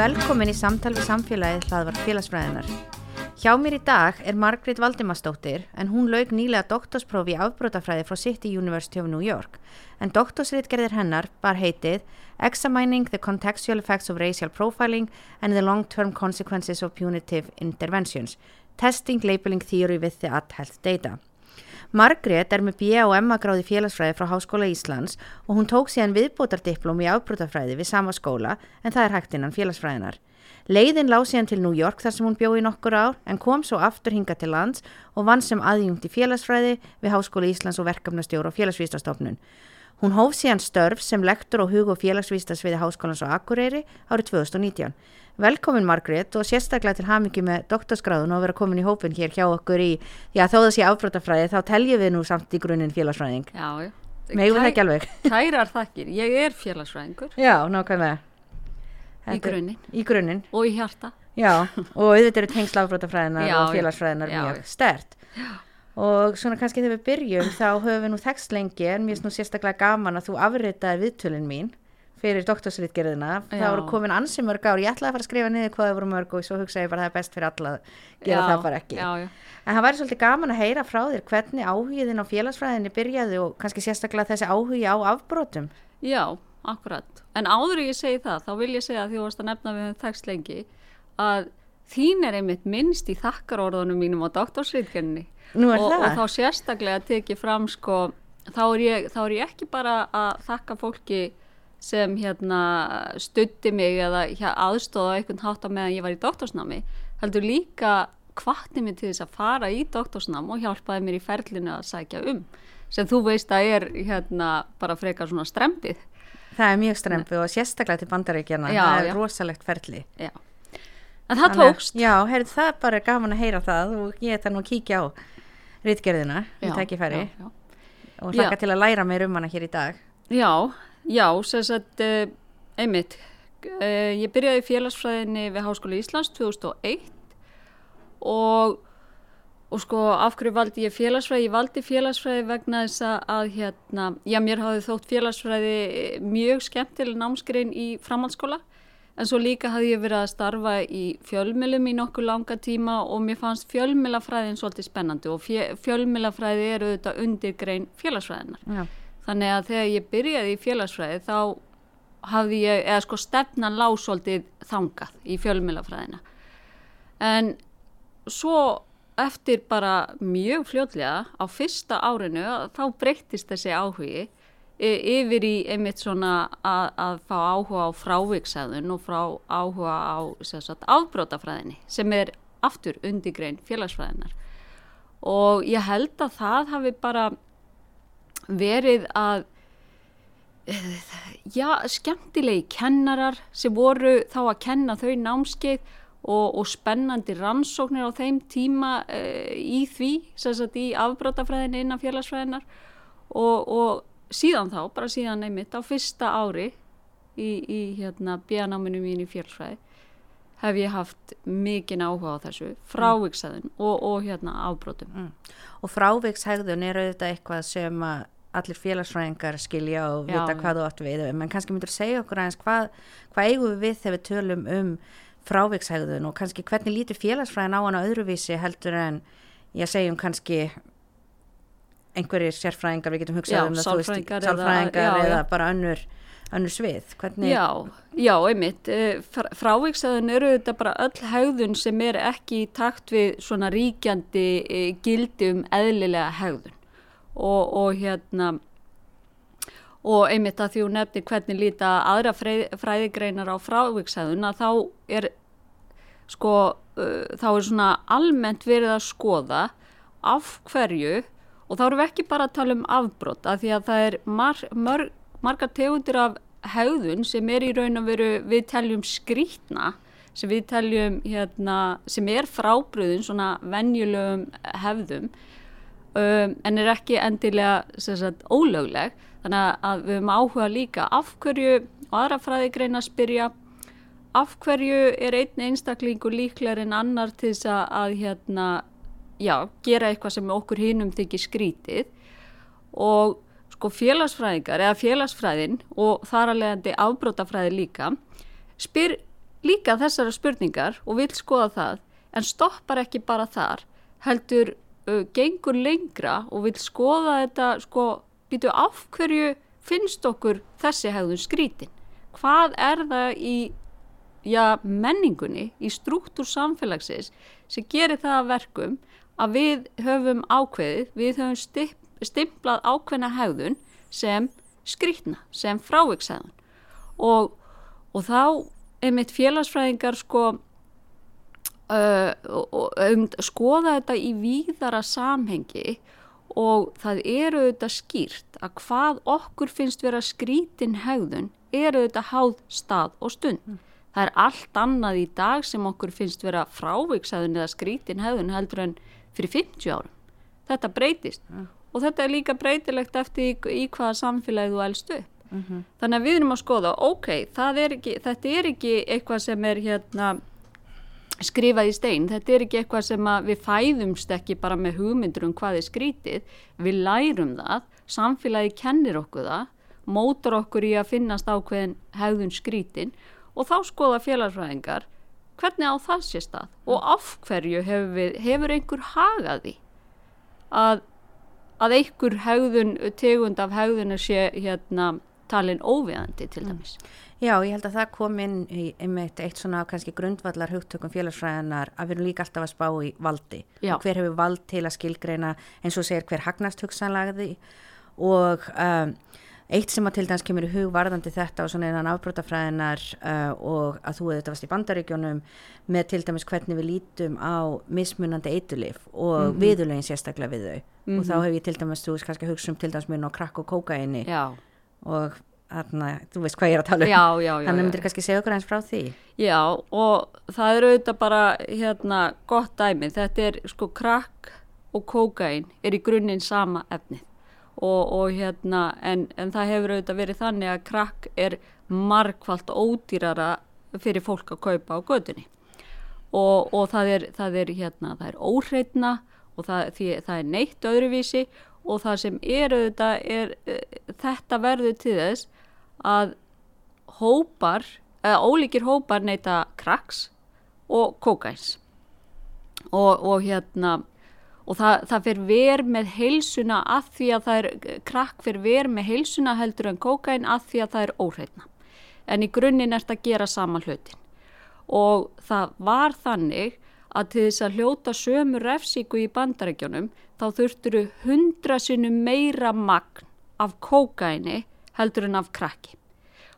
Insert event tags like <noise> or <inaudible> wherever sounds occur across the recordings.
Velkomin í samtal við samfélagið hlaðvar félagsfræðinar. Hjá mér í dag er Margrét Valdimarsdóttir en hún laug nýlega doktorsprófi í afbrótafræði frá City University of New York en doktorsritgerðir hennar bar heitið Examining the Contextual Effects of Racial Profiling and the Long-Term Consequences of Punitive Interventions Testing Labeling Theory with the Adhealth Data. Margrét er með B.A. og M.A. gráði félagsfræði frá Háskóla Íslands og hún tók síðan viðbótardiplóm í afbrútafræði við sama skóla en það er hægt innan félagsfræðinar. Leiðin lág síðan til New York þar sem hún bjóði nokkur ár en kom svo aftur hinga til lands og vann sem aðjungt í félagsfræði við Háskóla Íslands og verkefnastjóru og félagsvístastofnun. Hún hóf síðan störf sem lektor og hug og félagsvístasviði Háskólans og Akureyri árið 2019. Velkomin Margrét og sérstaklega til hamingi með doktorskráðun og vera komin í hópin hér hjá okkur í, já þó sé afbrótafræði þá teljum við nú samt í grunninn félagsfræðing. Já, við það ekki alveg? Kærar þakkir, ég er félagsfræðingur. Já, nákvæmlega. Í grunninn. Í grunninn. Og í hjarta. Já, og auðvitað eru tengsla afbrótafræðinar og félagsfræðinar mjög stert. Og svona kannski þegar við byrjum þá höfum við nú þekst lengi en mér er nú sérstaklega gaman að þú afritaði viðtölinn mín fyrir doktorsritgerðina það voru komin ansi mörg ár, ég ætlaði að fara að skrifa niður hvað það voru mörg og svo hugsaði ég bara það er best fyrir alla að gera já, það bara ekki já, já. en það væri svolítið gaman að heyra frá þér hvernig áhugin á félagsfræðinni byrjaði og kannski sérstaklega þessi áhugi á afbrótum Já, akkurat, en áður ég segi það þá vil ég segja að því að þú varst að nefna við þekst lengi að þín er einmitt minnst í þakkarorðunum mínum á doktorsritgerðinni. Og, og þá sérstaklega tekið fram sko, þá er ég, þá er ég ekki bara að þakka fólki sem hérna stutti mig eða aðstóða einhvern hátt á meðan ég var í doktorsnámi heldur líka kvartni mig til þess að fara í doktorsnám og hjálpaði mér í ferlinu að sækja um sem þú veist að er hérna bara frekar svona strempið Það er mjög strempið og sérstaklega til bandaríkjana það er já. rosalegt ferli. Já. En það tókst. Já, heyrðu, það er bara gaman að heyra það og ég ætla nú að kíkja á rítgerðina í tækifæri og hlaka til að læra mér um hana hér í dag. Já, Já, sem sagt, uh, einmitt, uh, ég byrjaði félagsfræðinni við Háskóla Íslands 2001 og, og sko af hverju valdi ég félagsfræði? Ég valdi félagsfræði vegna þess að hérna, já mér hafði þótt félagsfræði mjög skemmtileg námskrein í framhaldsskóla en svo líka hafði ég verið að starfa í fjölmilum í nokkuð langa tíma og mér fannst fjölmilafræðin svolítið spennandi og fjölmilafræði eru auðvitað undir grein félagsfræðinar. Já. Þannig að þegar ég byrjaði í félagsfræði þá hafði ég, eða sko stefnan lásóldið þangað í fjölmjölafræðina. En svo eftir bara mjög fljóðlega á fyrsta árinu þá breyttist þessi áhugi yfir í einmitt svona að, að fá áhuga á fráviksæðun og frá áhuga á afbrótafræðinni sem er aftur undirgrein félagsfræðinar. Og ég held að það hafi bara verið að já, skemmtilegi kennarar sem voru þá að kenna þau námskeið og, og spennandi rannsóknir á þeim tíma uh, í því, sagt, í afbrótafræðin innan félagsfræðinar og, og síðan þá, bara síðan neymitt á fyrsta ári í, í hérna, bíanáminu mín í félagsfræði hef ég haft mikinn áhuga á þessu frávikshæðun og, og hérna afbrótum. Mm. Og frávikshæðun er auðvitað eitthvað sem að allir félagsfræðingar skilja og vita já, hvað þú átt við menn kannski myndur segja okkur aðeins hvað, hvað eigum við við þegar við tölum um frávikshægðun og kannski hvernig lítur félagsfræðin á hana öðruvísi heldur en ég segjum kannski einhverjir sérfræðingar við getum hugsað já, um það sálfræðingar, veist, sálfræðingar eða, eða bara önnur önnur svið. Hvernig... Já, já, einmitt. Eh, frávikshægðun eru þetta bara öll hægðun sem er ekki takt við svona ríkjandi eh, gildi um eðlilega hægðun og, og hérna og einmitt að því hún nefnir hvernig líta aðra fræðigreinar á frávíksæðun að þá er sko uh, þá er svona almennt verið að skoða af hverju og þá erum við ekki bara að tala um afbrott að því að það er mar, mar, margar tegundir af haugðun sem er í raun og veru við teljum skrítna sem við teljum hérna sem er frábriðun svona venjulegum hefðum um, en er ekki endilega sagt, ólögleg þannig að við höfum áhuga líka af hverju og aðra fræðigreina spyrja af hverju er einn einstaklingur líklar en annar til þess að, að hérna, já, gera eitthvað sem okkur hinnum þykir skrítið. Og sko félagsfræðingar eða félagsfræðin og þar að leiðandi afbrótafræði líka spyr líka þessara spurningar og vil skoða það en stoppar ekki bara þar heldur uh, gengur lengra og vil skoða þetta sko býtu af hverju finnst okkur þessi hegðun skrítin? Hvað er það í já, menningunni, í struktúr samfélagsins sem gerir það að verkum að við höfum ákveðið, við höfum stimplað ákveðna hegðun sem skrítna, sem frávikshegðun og, og þá er mitt félagsfræðingar sko uh, um, skoða þetta í víðara samhengi og það eru auðvitað skýrt að hvað okkur finnst vera skrítin hegðun eru auðvitað háð stað og stund. Mm. Það er allt annað í dag sem okkur finnst vera frávikshæðun eða skrítin hegðun heldur en fyrir 50 árum. Þetta breytist mm. og þetta er líka breytilegt eftir í, í hvaða samfélagi þú elst upp. Mm -hmm. Þannig að við erum að skoða, ok, er ekki, þetta er ekki eitthvað sem er hérna skrifað í stein. Þetta er ekki eitthvað sem við fæðumst ekki bara með hugmyndur um hvað er skrítið. Við lærum það, samfélagi kennir okkur það mótur okkur í að finnast ákveðin hegðun skrítin og þá skoða félagsfræðingar hvernig á það sé stað og af hverju hefur, við, hefur einhver hagaði að, að einhver hegðun, tegund af hegðun sé hérna talin óviðandi til mm. Já, ég held að það kom inn í einmitt eitt svona kannski grundvallar hugtökum félagsfræðinar að við erum líka alltaf að spá í valdi. Hver hefur vald til að skilgreina eins og segir hver hagnast hugsanlagði og um, Eitt sem að til dæmis kemur í hug varðandi þetta og svona einan afbrótafræðinar uh, og að þú hefði þetta vast í bandaríkjónum með til dæmis hvernig við lítum á mismunandi eitulif og mm -hmm. viðulegin sérstaklega við þau mm -hmm. og þá mhm. hef ég til dæmis, þú veist kannski hugsa um til dæmis mjög ná krakk og kókaini og þarna, þú veist hvað ég er að tala um. Já, já, já, þannig myndir kannski segja okkur eins frá því? Já og það eru auðvitað bara hérna gott dæmi, þetta er sko krakk og kókain er í grunninn sama efnið. Og, og hérna en, en það hefur auðvitað verið þannig að krakk er margfalt ódýrara fyrir fólk að kaupa á gödunni og, og það er, það er hérna, það er óhreitna og það, því, það er neitt öðruvísi. Og það sem er auðvitað er þetta verður til þess að hópar, eða ólíkir hópar neyta kraks og kókæns og, og hérna og það, það fyrir verð með heilsuna að því að það er krakk fyrir verð með heilsuna heldur en kókain að því að það er óhreitna en í grunninn er þetta að gera sama hlutin og það var þannig að til þess að hljóta sömu refsíku í bandarækjunum þá þurfturu hundra sinu meira magn af kókaini heldur en af krakki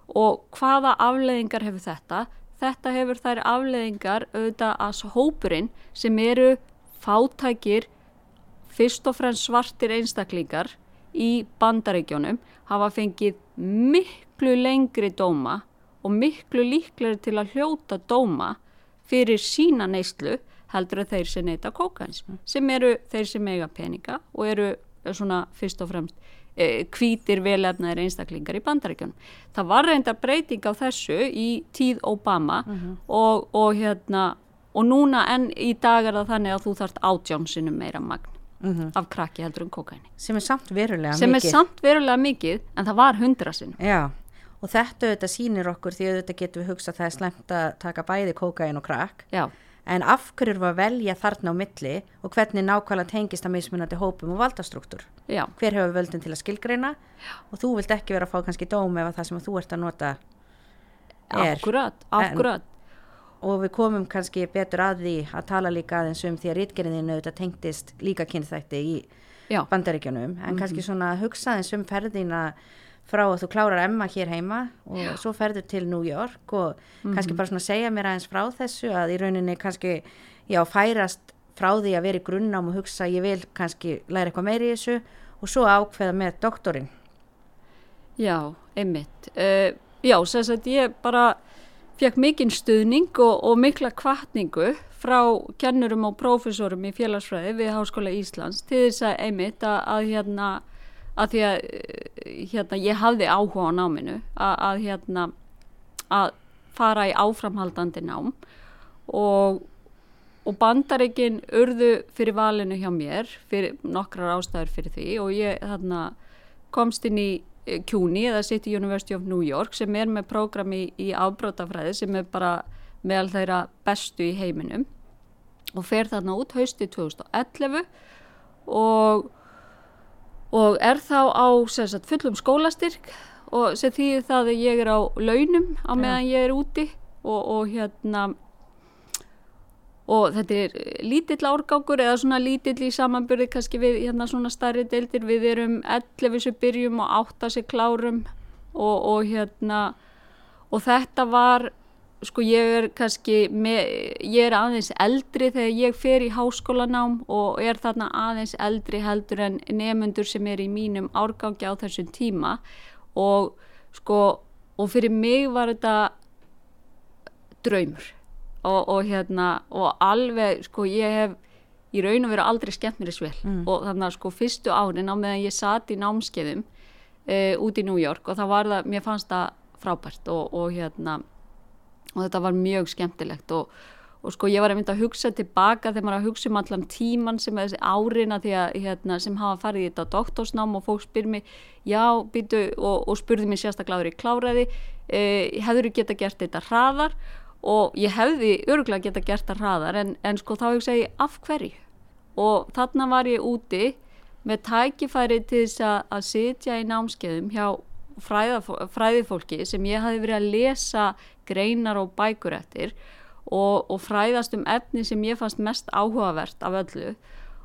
og hvaða afleðingar hefur þetta? Þetta hefur þær afleðingar auðvitað að hópurinn sem eru fátækir fyrst og fremst svartir einstaklingar í bandaríkjónum hafa fengið miklu lengri dóma og miklu líkleri til að hljóta dóma fyrir sína neyslu heldur að þeir sem neyta kókans sem eru þeir sem eiga peninga og eru svona fyrst og fremst kvítir velefnaðir einstaklingar í bandaríkjónum. Það var reynda breyting á þessu í tíð Obama mm -hmm. og, og hérna og núna enn í dag er það þannig að þú þarft átjónsinum meira magn mm -hmm. af krakki heldur um kokaini sem er samt verulega sem mikið sem er samt verulega mikið en það var hundra sinn já og þetta auðvitað sýnir okkur því auðvitað getum við hugsað að það er slemt að taka bæði kokain og krakk já en af hverju eru að velja þarna á milli og hvernig nákvæmlega tengist að mismunandi hópum og valdastruktúr já. hver hefur völdin til að skilgreina já. og þú vilt ekki vera að fá kannski dóm ef það sem þú ert að nota er akkurat, akkurat og við komum kannski betur að því að tala líka aðeins um því að rítgerðinu auðvitað tengtist líka kynþætti í Já. bandaríkjunum en mm -hmm. kannski svona hugsaðins um ferðina frá að þú klárar Emma hér heima og Já. svo ferður til New York og mm -hmm. kannski bara svona segja mér aðeins frá þessu að í rauninni kannski já færast frá því að vera í grunnám og hugsa ég vil kannski læra eitthvað meiri í þessu og svo ákveða með doktorinn Já, einmitt uh, Já, þess að ég bara fekk mikinn stuðning og, og mikla kvartningu frá kennurum og prófessorum í félagsfræði við Háskóla Íslands til þess að einmitt að, að hérna að því að hérna ég hafði áhuga á náminu að, að hérna að fara í áframhaldandi nám og, og bandaríkin urðu fyrir valinu hjá mér fyrir nokkrar ástæður fyrir því og ég þarna komst inn í CUNY eða City University of New York sem er með prógrami í, í afbrótafræði sem er bara meðal þeirra bestu í heiminum og fer þarna út hausti 2011 og, og er þá á sagt, fullum skólastyrk og sem því það að ég er á launum á meðan ég er úti og, og hérna og þetta er lítill árgangur eða svona lítill í samanbyrði kannski við hérna svona starri deildir. Við erum 11 sem byrjum og 8 sem klárum og, og hérna og þetta var sko ég er kannski með, ég er aðeins eldri þegar ég fer í háskólanám og er þarna aðeins eldri heldur en nefnundur sem er í mínum árgangi á þessum tíma. Og sko og fyrir mig var þetta draumur. Og, og hérna og alveg sko ég hef í raun og veru aldrei skemmt mér þess vel. Mm. og þannig að sko fyrstu árin á meðan ég satt í námskeiðum e, út í New York og það var það, mér fannst það frábært og, og hérna og þetta var mjög skemmtilegt og, og sko ég var að mynda að hugsa tilbaka þegar maður að hugsa um allan tíman sem er þessi árina að hérna, sem hafa farið í þetta doktorsnám og fólk spyr mér já býtu og, og spurði mér sérstaklega í kláraði e, hefur þú geta gert þetta hraðar? Og ég hefði öruglega geta gert það hraðar en, en sko þá hugsa ég af hverju? Og þarna var ég úti með tækifæri til þess að, að sitja í námskeiðum hjá fræðifólki sem ég hafi verið að lesa greinar og bækur eftir og, og fræðast um efni sem ég fannst mest áhugavert af öllu.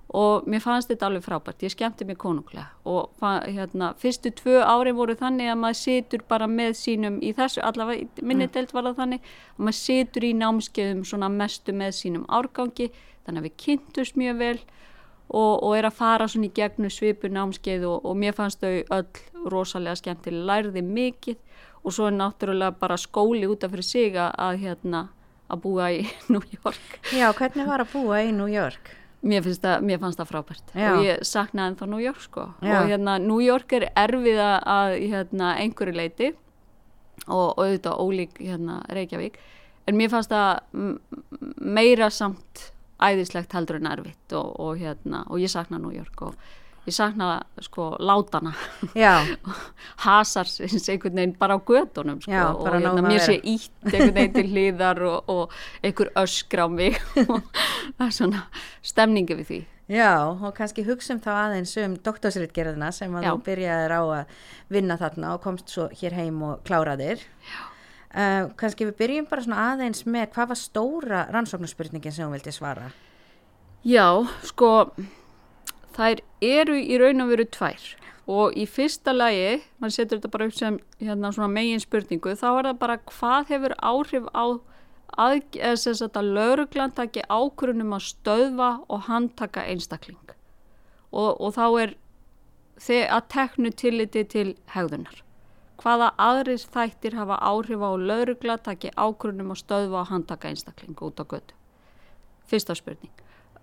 Og mér fannst þetta alveg frábært, ég skemmti mér konunglega. Og hérna, fyrstu tvö ári voru þannig að maður situr bara með sínum í þessu, allavega minni delt var það þannig að maður situr í námskeiðum svona mestu með sínum árgangi þannig að við kynntumst mjög vel og, og er að fara svona í gegnu svipu námskeið og, og mér fannst þau öll rosalega skemmtilega, læriði mikið og svo er náttúrulega bara skóli út af fyrir sig að hérna að búa í <laughs> New York Já, hvernig var að búa í New York? Mér, það, mér fannst það frábært Já. og ég saknaði ennþá New York sko Já. og hérna New York er erfið að hérna, einhverju leiti og, og auðvitað ólík hérna Reykjavík en mér fannst það meira samt æðislegt heldur en erfitt og, og hérna og ég saknaði New York og ég sakna sko látana. <laughs> Hasar einhvern veginn bara á gödunum sko, Já, og hérna, mér sé ítt einhvern veginn til hlýðar og, og einhver öskra á mig. Og <laughs> það er svona stemningi við því. Já og kannski hugsaum þá aðeins um doktorsritgerðina sem að Já. þú byrjaðir á að vinna þarna og komst svo hér heim og kláraðir. Uh, kannski við byrjum bara svona aðeins með hvað var stóra rannsóknarspurningin sem þú vildi svara? Já sko þær eru í raun og veru tvær og í fyrsta lagi, mann setur þetta bara upp sem hérna, megin spurningu, þá er það bara hvað hefur áhrif á að, að lauruglan taki ákvörunum að stöðva og handtaka einstakling og, og þá er þeir að teknu tilliti til hegðunar. Hvaða aðris þættir hafa áhrif á laurugla taki ákvörunum að stöðva og handtaka einstakling út á götu? Fyrsta spurning.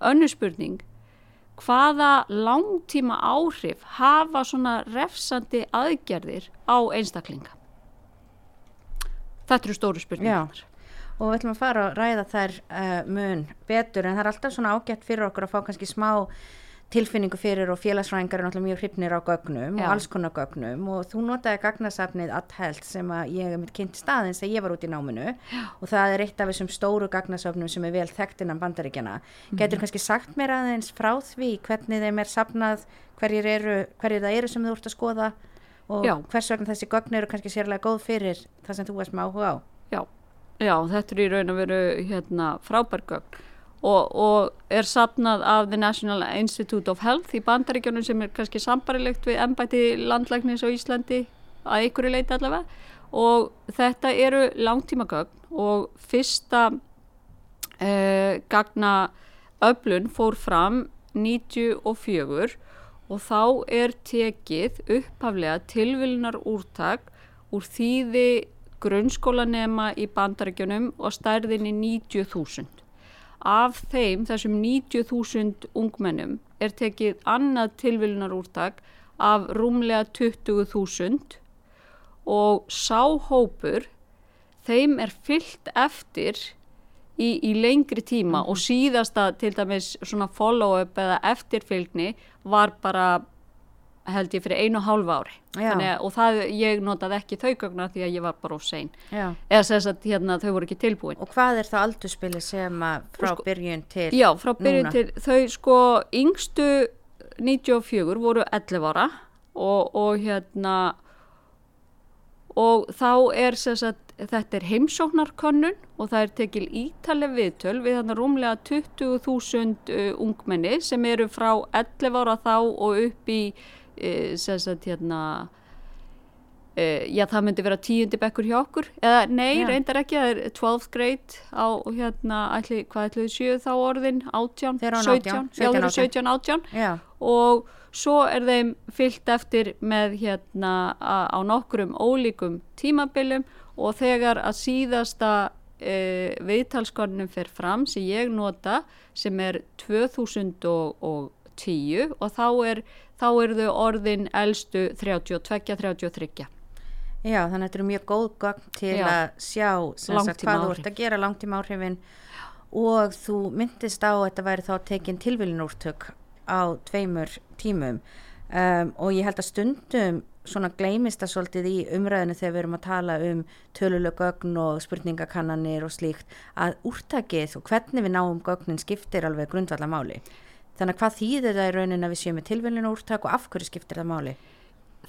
Önnu spurning hvaða langtíma áhrif hafa svona refsandi aðgerðir á einstaklinga? Þetta eru stóru spurningar. Og við ætlum að fara að ræða þær uh, mun betur en það er alltaf svona ágætt fyrir okkur að fá kannski smá tilfinningu fyrir og félagsfræðingar er náttúrulega mjög hrifnir á gögnum Já. og alls konar gögnum og þú notaði gagnasafnið Adhelt sem að ég hef mitt kynnt staðins þegar ég var út í náminu Já. og það er eitt af þessum stóru gagnasafnum sem er vel þekkt innan bandaríkjana. Mm. Getur kannski sagt mér aðeins frá því hvernig þeim er safnað, hverjir, eru, hverjir það eru sem þú ert að skoða og Já. hvers vegna þessi gögn eru kannski sérlega góð fyrir það sem þú varst með áhuga á? Já, þetta er í raun að veru hérna, frábærgögn og, og er sapnað af The National Institute of Health í bandaríkjónum sem er kannski sambarilegt við ennbæti landlæknis á Íslandi að ykkur leita allavega og þetta eru langtíma gögn og fyrsta eh, gagna öflun fór fram 94 og þá er tekið upphaflega tilvillinar úrtak úr þýði grunnskólanema í bandarækjunum og stærðin í 90.000. Af þeim, þessum 90.000 ungmennum, er tekið annað tilvillinarúrtak af rúmlega 20.000 og sáhópur, þeim er fyllt eftir í, í lengri tíma mm. og síðasta til dæmis svona follow-up eða eftirfylgni var bara held ég fyrir einu og hálfa ári. Þannig, og það, ég notaði ekki þau gögna því að ég var bara of sein. Eða þess að hérna, þau voru ekki tilbúin. Og hvað er það aldurspili sem frá sko, byrjun til Já, frá byrjun núna? til þau sko yngstu 94 voru 11 ára og, og hérna og þá er sagt, þetta er heimsóknarkönnun og það er tekil ítalið viðtöl við þannig rúmlega 20.000 uh, ungmenni sem eru frá 11 ára þá og upp í uh, sagt, hérna, uh, já það myndi vera tíundi bekkur hjá okkur. Eða nei, já. reyndar ekki, það er 12th grade á hérna, ætli, hvað ætluðu sjöu þá orðin? 18, 17, 17, 17, 18 já. og svo er þeim fyllt eftir með hérna á nokkrum ólíkum tímabilum. Og þegar að síðasta e, viðtalskonnum fer fram sem ég nota sem er 2010 og þá er, þá er þau orðin eldstu 32-33. Já, þannig að þetta eru mjög góð gang til Já. að sjá sagt, hvað þú ert að gera langtíma áhrifin og þú myndist á að þetta væri þá tekinn tilvilinúrtök á tveimur tímum um, og ég held að stundum svona gleimist það svolítið í umræðinu þegar við erum að tala um töluleg gögn og spurningakannanir og slíkt að úrtakið og hvernig við náum gögnin skiptir alveg grundvallamáli. Þannig að hvað þýðir það í raunin að við séum með tilvillinu úrtak og af hverju skiptir það máli?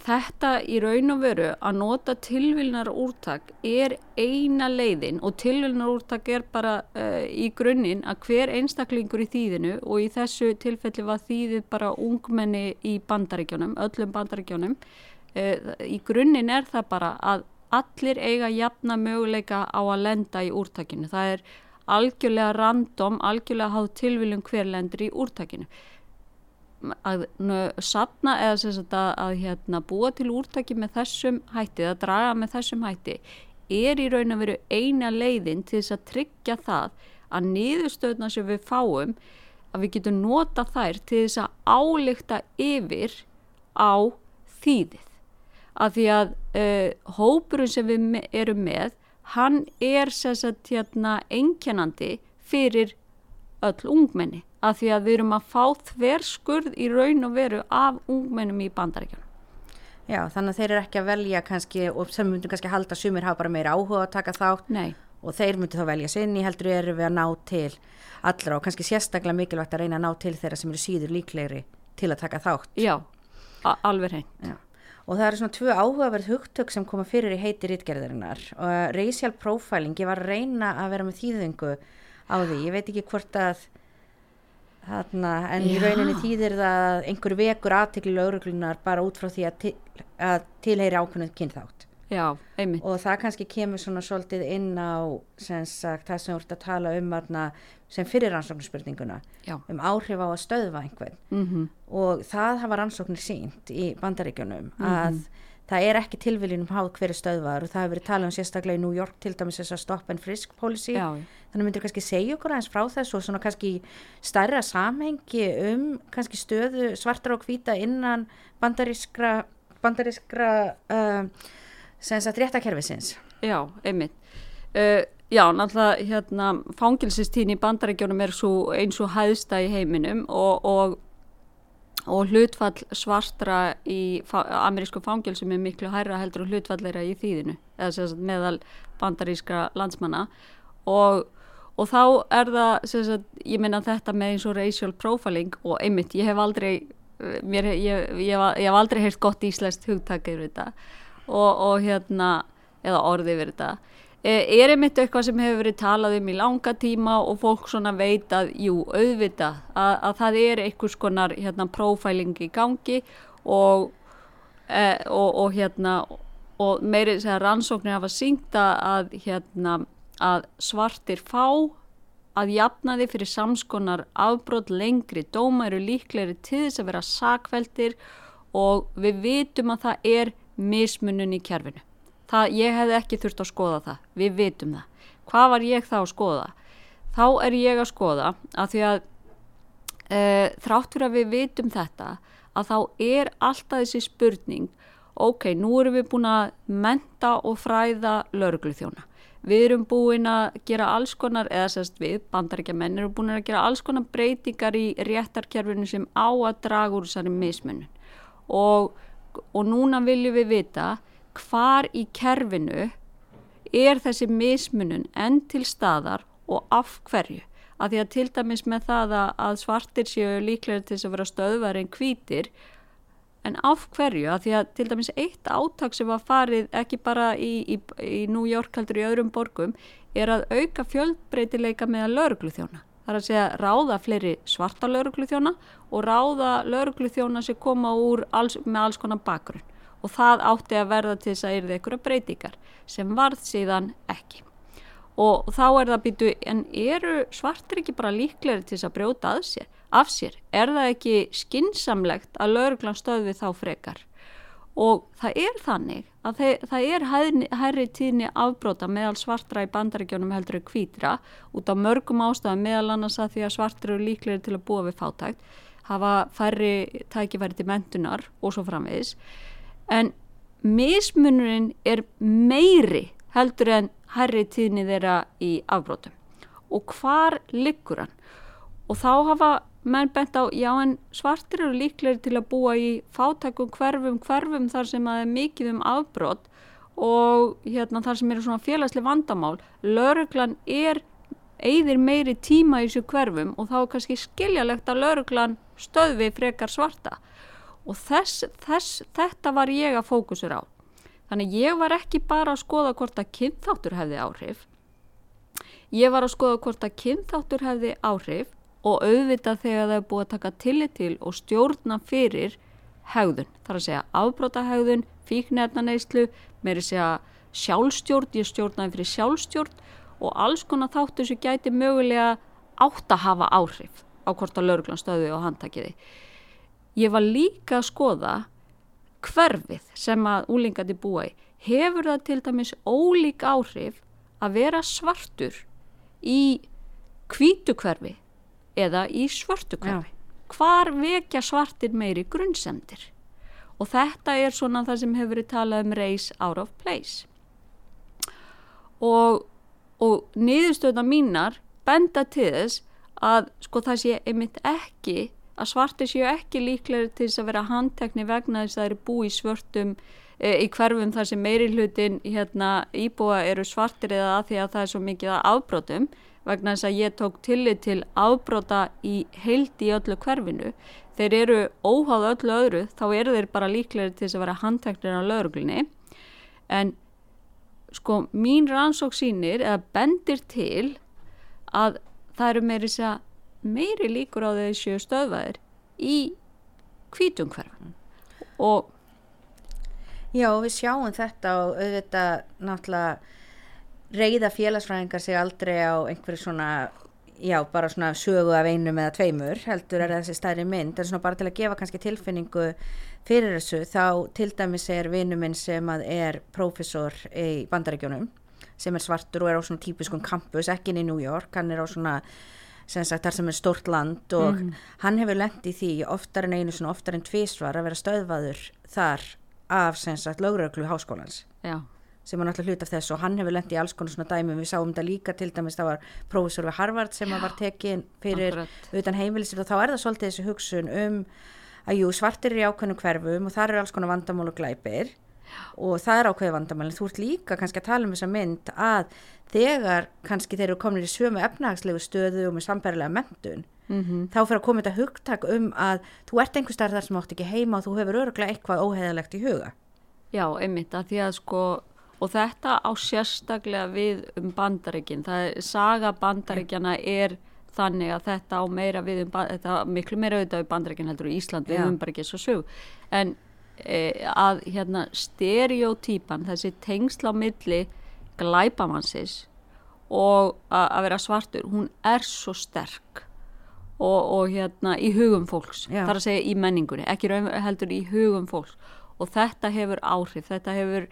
Þetta í raun og veru að nota tilvilnar úrtak er eina leiðin og tilvilnar úrtak er bara uh, í grunninn að hver einstaklingur í þýðinu og í þessu tilfelli var þýðið bara ungmenni í bandaríkjónum, öllum bandaríkjónum. Uh, í grunninn er það bara að allir eiga jafna möguleika á að lenda í úrtakinu. Það er algjörlega random, algjörlega háð tilviljum hver lendur í úrtakinu. Að sapna eða sagt, að, að hérna, búa til úrtaki með þessum hætti eða draga með þessum hætti er í raun að veru eina leiðin til þess að tryggja það að niðurstöðna sem við fáum að við getum nota þær til þess að álíkta yfir á þýðið. Að því að uh, hópurinn sem við erum með hann er sagt, hérna, einkennandi fyrir öll ungmenni að því að við erum að fá þverskurð í raun og veru af ungmennum í bandaríkjum. Já, þannig að þeir eru ekki að velja kannski og sem myndur kannski halda sumir hafa bara meira áhuga að taka þátt Nei. og þeir myndur þá velja sinni heldur eru við að ná til allra og kannski sérstaklega mikilvægt að reyna að ná til þeirra sem eru síður líklegri til að taka þátt. Já, alveg hrein. Og það eru svona tvö áhugaverð hugtök sem koma fyrir í heiti rítgerðarinnar og racial profiling, ég var að reyna að vera með þýðingu á því, ég veit ekki hvort að Þarna, en í rauninni þýðir það að einhver vekur aðtekli lauruglunar bara út frá því að, til, að tilheyri ákveðinu kynþátt Já, og það kannski kemur svona svolítið inn á sem sagt, það sem þú ert að tala um aðna, sem fyrir rannsóknarspurninguna um áhrif á að stöðva einhvern mm -hmm. og það hafa rannsóknir sínt í bandaríkjunum mm -hmm. að það er ekki tilviljunum háð hverju stöðvar og það hefur verið talað um sérstaklega í New York til dæmis þess að stop and frisk policy Já. þannig myndir kannski segja okkur aðeins frá þess og svona kannski stærra samhengi um kannski stöðu svartar og hvita innan bandarískra bandarískra uh, sem sagt réttakerfisins Já, einmitt. Uh, Já, náttúrulega hérna fangilsistín í bandaríkjónum er svo eins og hæðsta í heiminum og, og og hlutfall svartra í amerísku fangilsum er miklu hærra heldur og hlutfallera í þýðinu sagt, meðal bandaríska landsmanna. Og, og þá er það sagt, ég minna þetta með eins og racial profiling og einmitt ég hef aldrei mér, ég, ég, ég, hef aldrei heyrt gott íslenskt hugtak yfir þetta og, og hérna eða orði yfir þetta. Eh, er einmitt eitthvað sem hefur verið talað um í langa tíma og fólk svona veit að, jú, auðvita að, að það er einhvers konar hérna profiling í gangi og, e, og, og hérna og meiri rannsóknir hafa sínta að hérna að svartir fá að jafna því fyrir samskonar afbrót lengri. Dóma eru líklegri til þess að vera sakveldir og við vitum að það er mismunun í kjærfinu það, ég hefði ekki þurft að skoða það, við vitum það. Hvað var ég þá að skoða? Þá er ég að skoða að því að e, þrátt fyrir að við vitum þetta að þá er alltaf þessi spurning, ok, nú erum við búin að menta og fræða lauruglu þjóna Við erum búin að gera alls konar, eða sérst við, bandaríkja menn, erum búin að gera alls konar breytingar í réttarkerfinu sem á að draga úr þessari mismunum. Og, og núna viljum við vita hvar í kerfinu er þessi mismunum enn til staðar og af hverju. Að því að til dæmis með það að svartir séu líklega til þess að vera stöðvar en hvítir, En af hverju? Að því að til dæmis eitt áttak sem var farið ekki bara í, í, í New York heldur í öðrum borgum er að auka fjöldbreytileika með að laurugluþjóna. Það er að segja ráða fleiri svarta laurugluþjóna og ráða laurugluþjóna sem koma alls, með alls konar bakgrunn. Og það átti að verða til þess að erði einhverja breytingar sem varð síðan ekki. Og þá er það býtu, en eru svartir ekki bara líklegri til þess að brjóta sér? af sér. Er það ekki skinsamlegt að lauruglan stöði þá frekar? Og það er þannig að þeir, það er hærri tíðni afbróta meðal svartra í bandaríkjónum heldur en kvítra út á mörgum ástæðum meðal annars að því að svartra eru líklegir til að búa við fátækt, hafa færri tækifæri til mentunar og svo framvegis. En mismunurinn er meiri heldur en hærri tíðni þeirra í afbrótum. Og hvar liggur hann? Og þá hafa menn bent á, já en svartir eru líklegir til að búa í fátækum hverfum hverfum þar sem að er mikið um afbrott og hérna þar sem eru svona félagslega vandamál. Lauruglan er eigðir meiri tíma í þessu hverfum og þá er kannski skiljalegt að lauruglan stöðvi frekar svarta. Og þess, þess, þetta var ég að fókusur á. Þannig ég var ekki bara að skoða hvort að kynþáttur hefði áhrif. Ég var að skoða hvort að kynþáttur hefði áhrif og auðvitað þegar það er búið að taka tillit til og stjórna fyrir hegðun. Það er að segja afbrótahegðun, fíknefnaneyslu, meiri segja sjálfstjórn, ég stjórnaði fyrir sjálfstjórn og alls konar þáttu sem gæti mögulega átt að hafa áhrif á hvort að lauruglan stöðu og handtakiði. Ég var líka að skoða hverfið sem að úlingandi búa í. Hefur það til dæmis ólík áhrif að vera svartur í kvítu hverfi eða í svörtu hverfi. Hvar vekja svartir meiri grunnsendir? Og þetta er svona það sem hefur verið talað um race out of place. Og, og niðurstöðna mínar benda til þess að sko það sé einmitt ekki að svartir séu ekki líklega til þess að vera handtekni vegna þess að það eru búið svörtum e, í hverfum þar sem meiri hlutin hérna, íbúa eru svartir eða að því að það er svo mikið að afbrotum vegna þess að ég tók tillit til afbróta í heildi í öllu hverfinu. Þeir eru óháð öllu öðru, þá eru þeir bara líklegri til þess að vera handteknir á lögurglunni. En sko mín rannsók sínir eða bendir til að það eru meiri, meiri líkur á þessu stöðvæðir í kvítungverfin. Og Já, við sjáum þetta og auðvitað náttúrulega reyða félagsfræðingar sig aldrei á einhverju svona já, bara svona sögu af einum eða tveimur heldur er þessi stærri mynd. En svona bara til að gefa kannski tilfinningu fyrir þessu þá til dæmis er vinnu minn sem að er profesor í bandaregjónum sem er svartur og er á svona típiskum campus, ekki inn í New York, hann er á svona sem sagt þar sem er stort land og mm. hann hefur lendt í því oftar en einu svona oftar en tvísvar að vera stöðvaður þar af sem sagt lögröklu háskólans. Já sem var náttúrulega hlut af þess og hann hefur lendið í alls konar svona dæmi við sáum þetta líka til dæmis það var prófessor við Harvard sem Já, var tekin fyrir akkurat. utan heimilisir og þá er það svolítið þessu hugsun um að jú svartir er í ákveðnum hverfum og það eru alls konar vandamál og glæpir. Og það er ákveði vandamál. En þú ert líka kannski að tala um þessa mynd að þegar kannski þeir eru komin í sömu efnagslegu stöðu og með sambærilega mentun mm -hmm. þá fyrir að koma þetta hugtak um að þú ert einhver starf þar sem átt ekki heima og þú hefur öruglega eitthvað óheðalegt í huga. Já, einmitt, að því að sko og þetta á sérstaklega við um bandaríkinn. Það er, saga bandaríkjana er þannig að þetta á meira við um, þetta miklu meira auðvitað við bandaríkinn heldur í Ísland, við höfum bara ekki svo sög. En e, að hérna stereotýpan, þessi tengsla á milli glæpamansis og að vera svartur, hún er svo sterk og, og hérna í hugum fólks, Já. þar að segja í menningunni, ekki heldur í hugum fólks og þetta hefur áhrif, þetta hefur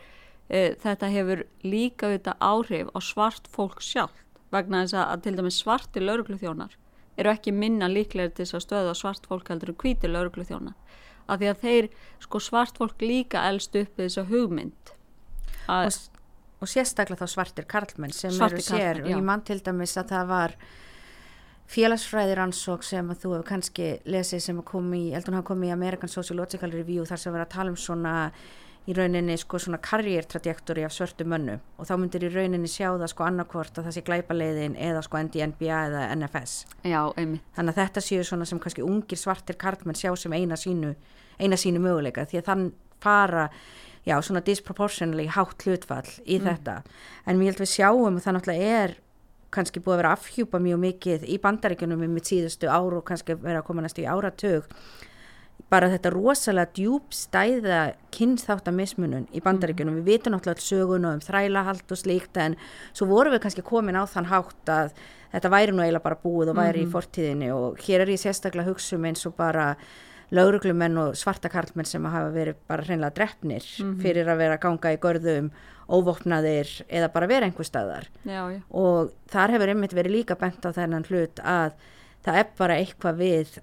þetta hefur líka auðvitað áhrif á svart fólk sjálf vegna þess að til dæmis svarti lauruglu þjónar eru ekki minna líklegir til þess að stöða svart fólk heldur en hvíti lauruglu þjónar af því að þeir, sko svart fólk líka elst upp við þessa hugmynd og, og sérstaklega þá svartir karlmenn sem Svartir eru sér. Karlmenn, ég mann til dæmis að það var félagsfræðir ansók sem að þú hefur kannski lesið sem að kom í, heldur hún hafa komið í American Sociological Review þar sem verið að tala um svona í rauninni sko svona karriér trajektori af svörtu mönnu og þá myndir í rauninni sjá það sko annarkvort að það sé glæpaleiðin eða sko NDNBA eða NFS já, einmitt, þannig að þetta séu svona sem kannski ungir svartir karlmenn sjá sem eina sínu eina sínu möguleika. Því að þann fara já svona disproportionally hátt hlutfall í þetta. En mér held við sjáum að það náttúrulega er kannski búið að vera afhjúpa mjög mikið í bandaríkjunum með síðustu ár og kannski vera að koma næstu í áratug bara þetta rosalega djúbstæða kynþáttamismunun í bandaríkjunum. Við vitum náttúrulega alls söguna um þrælahald og slíkt en svo vorum við kannski komin á þann hátt að þetta væri nú eiginlega bara búið og væri í fortíðinni. Og hér er ég sérstaklega að hugsa um eins og bara lauruglumenn og svarta karlmenn sem hafa verið bara hreinlega drefnir fyrir að vera að ganga í görðum óvopnaðir eða bara vera einhver staðar. Já, já, og þar hefur einmitt verið líka bent á þennan hlut að það er bara eitthvað við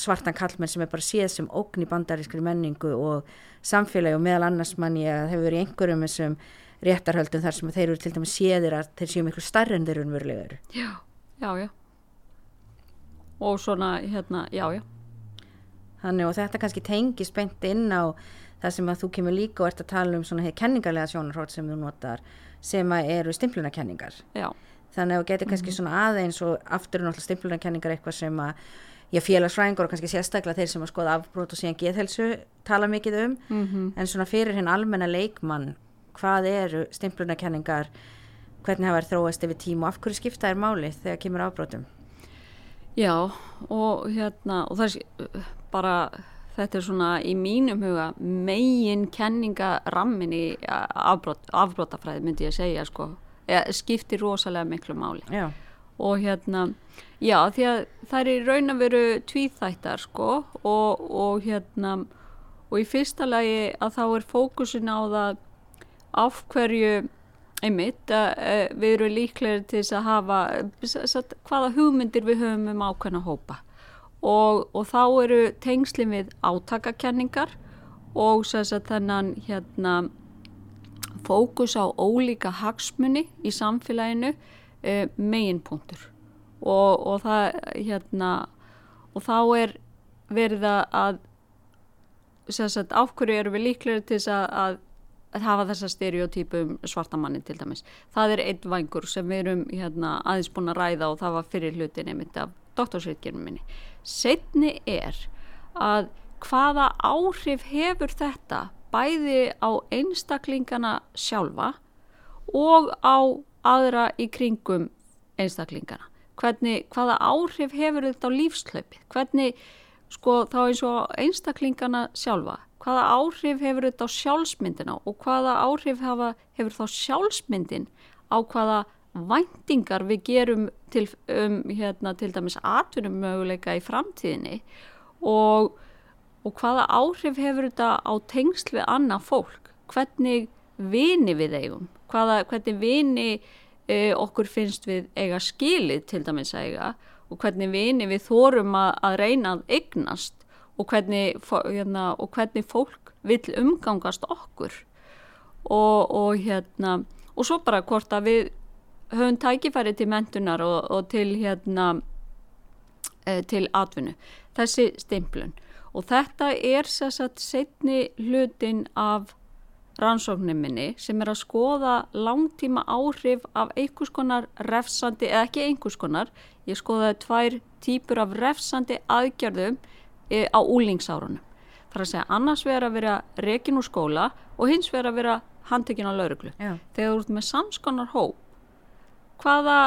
svartan kallmenn sem er bara séð sem ógn í bandarískri menningu og samfélagi og meðal annars mann ég að hefur verið einhverjum þessum réttarhöldum þar sem þeir eru til dæmis séðir að þeir séu miklu starri en þeir eru umverulegur. já, já, já og svona, hérna, já, já Þannig og þetta kannski tengist beint inn á það sem að þú kemur líka og ert að tala um svona hér kenningarlega sjónarhótt sem þú notar sem að eru stimplunarkenningar. já, Þannig að þú getur kannski svona aðeins og aftur er náttúrulega stimplunarkenningar eitthvað sem að já, félagsfræðingur og kannski sérstaklega þeir sem að skoða afbrót og síðan geðhelsu tala mikið um. Mhm. En svona fyrir hinn almenna leikmann hvað eru stimplunarkenningar hvernig hafa þróast yfir tím og af hverju skipta þær máli þegar kemur afbrótum Já, og hérna, og það er bara, þetta er svona í mínum huga megin kenningarammin í afbrot, afbrotafræði myndi ég að segja, sko, skiptir rosalega miklu máli. Já, Og hérna, já, því að það er raun að veru tvíþættar, sko, og, og hérna, og í fyrsta lagi að þá er fókusin á það af hverju einmitt að við erum líklegir til þess að hafa satt, hvaða hugmyndir við höfum um ákveðna hópa. Og, og þá eru tengslinn við átakakenningar og sagt, þennan hérna fókus á ólíka hagsmunni í samfélaginu uh, meginpunktur og, og það hérna og þá er verið að sagt, af hverju eru við líklegir til þess að, að að hafa þessa stereotypum svartamanni til dæmis. Það er einn vangur sem við erum hérna, aðeins búin að ræða og það var fyrir hlutin einmitt af doktorsreitgjörnum minni. Setni er að hvaða áhrif hefur þetta bæði á einstaklingana sjálfa og á aðra í kringum einstaklingana. Hvernig, hvaða áhrif hefur þetta á lífslaupi? Hvernig, sko, þá eins og einstaklingana sjálfa hvaða áhrif hefur þetta á sjálfsmyndina og hvaða áhrif hafa, hefur þá sjálfsmyndin á hvaða væntingar við gerum til, um, hérna, til dæmis atvinnum möguleika í framtíðinni og, og hvaða áhrif hefur þetta á tengsl við annað fólk, hvernig vini við eigum, hvaða, hvernig vini e, okkur finnst við eiga skilið til dæmis að eiga og hvernig vini við þórum að, að reyna að eignast og hvernig, hérna, og hvernig fólk vil umgangast okkur. Og, og hérna og svo bara hvort að við höfum tækifæri til mentunar og, og til hérna e, til atvinnu, þessi stimplun. Og þetta er sérsagt setni hlutin af rannsóknin minni sem er að skoða langtíma áhrif af einhvers konar refsandi, eða ekki einhvers konar, ég skoðaði tvær típur af refsandi aðgerðum á úlingsárunum. Það er að segja annars vera að vera rekin úr skóla og hins vera að vera handtekinn á lauruglu. Já. Þegar þú ert með samskonar hóp, hvaða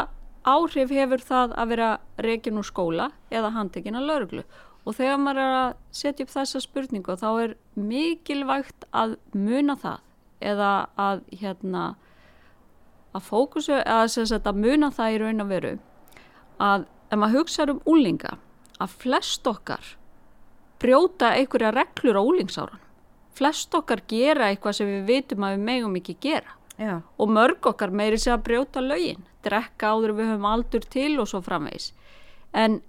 áhrif hefur það að vera rekin úr skóla eða handtekinn á lauruglu? Og þegar maður er að setja upp þessa spurningu þá er mikilvægt að muna það. Eða að hérna að fókusu, eða sem sagt að muna það í raun og veru. Að ef maður hugsa um úlinga að flest okkar brjóta einhverja reglur á úlingsárunum flest okkar gera eitthvað sem við vitum að við megum ekki gera. Já, og mörg okkar meiri sig að brjóta lögin, drekka áður við höfum aldur til og svo framvegis. En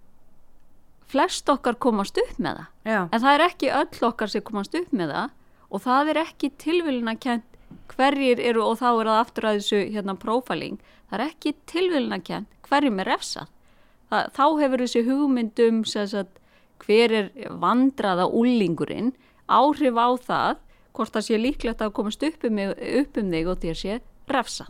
flest okkar komast upp með það. já, En það er ekki öll okkar sem komast upp með það og það er ekki tilvíluna kent hverjir eru og þá er það aftur að þessu hérna profiling. Það er ekki tilvíluna kent hverjum er refsað. Það, þá hefur þessi hugmyndum sagt, hver er vandraða úlingurinn áhrif á það hvort það sé líklegt að komast upp um, upp um þig og þér sé refsa.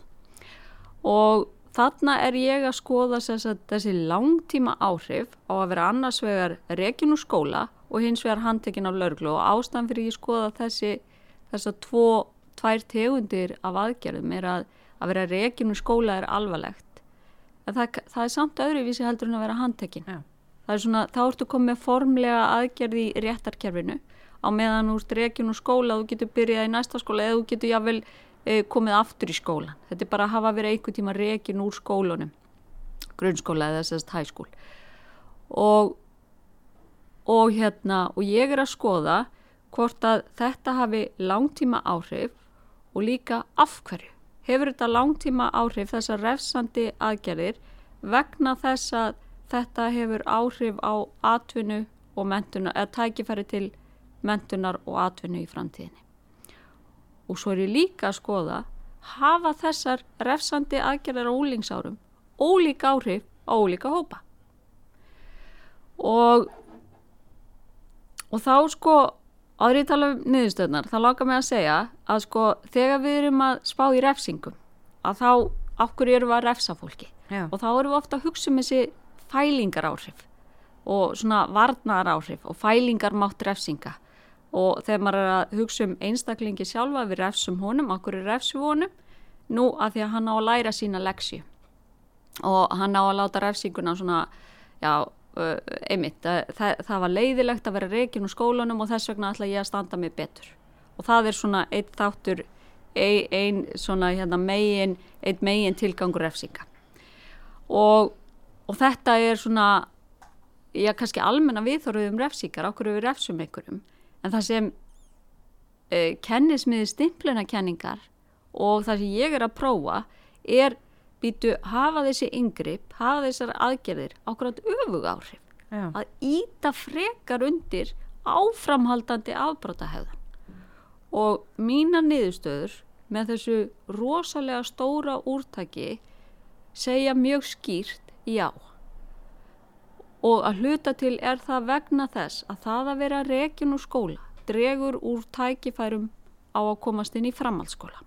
Og þarna er ég að skoða sagt, þessi langtíma áhrif á að vera annars vegar rekin úr skóla og hins vegar handtekinn af lauruglu og ástæðan fyrir ég skoða þessi þessar tvo, tvær tegundir af aðgerðum er að að vera rekin úr skóla er alvarlegt. En það, það er samt öðruvísi heldur en að vera handtekinn. já, Það er svona, þá ertu komið formlega aðgerði í réttarkerfinu. Á meðan úr rekin úr skóla þú getur byrjað í næsta skóla eða þú getur jável e, komið aftur í skólan. Þetta er bara að hafa verið einhver tíma rekin úr skólunum, grunnskóla eða sérst hæskól. Og, og hérna, og ég er að skoða hvort að þetta hafi langtíma áhrif og líka af hverju. Hefur þetta langtíma áhrif þessar refsandi aðgerðir vegna þess að þetta hefur áhrif á atvinnu og mentunar, eða tækifæri til mentunar og atvinnu í framtíðinni. Og svo er ég líka að skoða, hafa þessar refsandi aðgerðar á úlingsárum ólíka áhrif á ólíka hópa. Og, og þá sko, ég tala um niðurstöðnar, þá láka mig að segja að sko þegar við erum að spá í refsingum, að þá okkur erum við að refsa fólki? Já, og þá erum við ofta að hugsa um þessi fælingar áhrif og svona varnar áhrif og fælingar mátt refsinga og þegar maður er að hugsa um einstaklingi sjálfa við refsum honum, okkur er refsum honum. Nú að því að hann á að læra sína leksju og hann á að láta refsinguna svona já, einmitt, það, það, var leiðilegt að vera reikin úr skólanum og þess vegna ætla ég að standa mig betur. Og það er svona einn þáttur ein, ein svona hérna megin einn megin tilgangur refsinga. Og, og þetta er svona já kannski almenna viðþorðum refsingar, okkur við refsum einhverjum en það sem uh, kennismiði stimplunarkenningar og það sem ég er að prófa er býtu hafa þessi yngripp, hafa þessar aðgerðir ákvæmt öfug áhrif. Já, að íta frekar undir áframhaldandi afbrotahefðan og mínar niðurstöður með þessu rosalega stóra úrtaki segja mjög skýrt já og að hluta til er það vegna þess að það að vera rekin úr skóla dregur úr tækifærum á að komast inn í framhaldsskóla.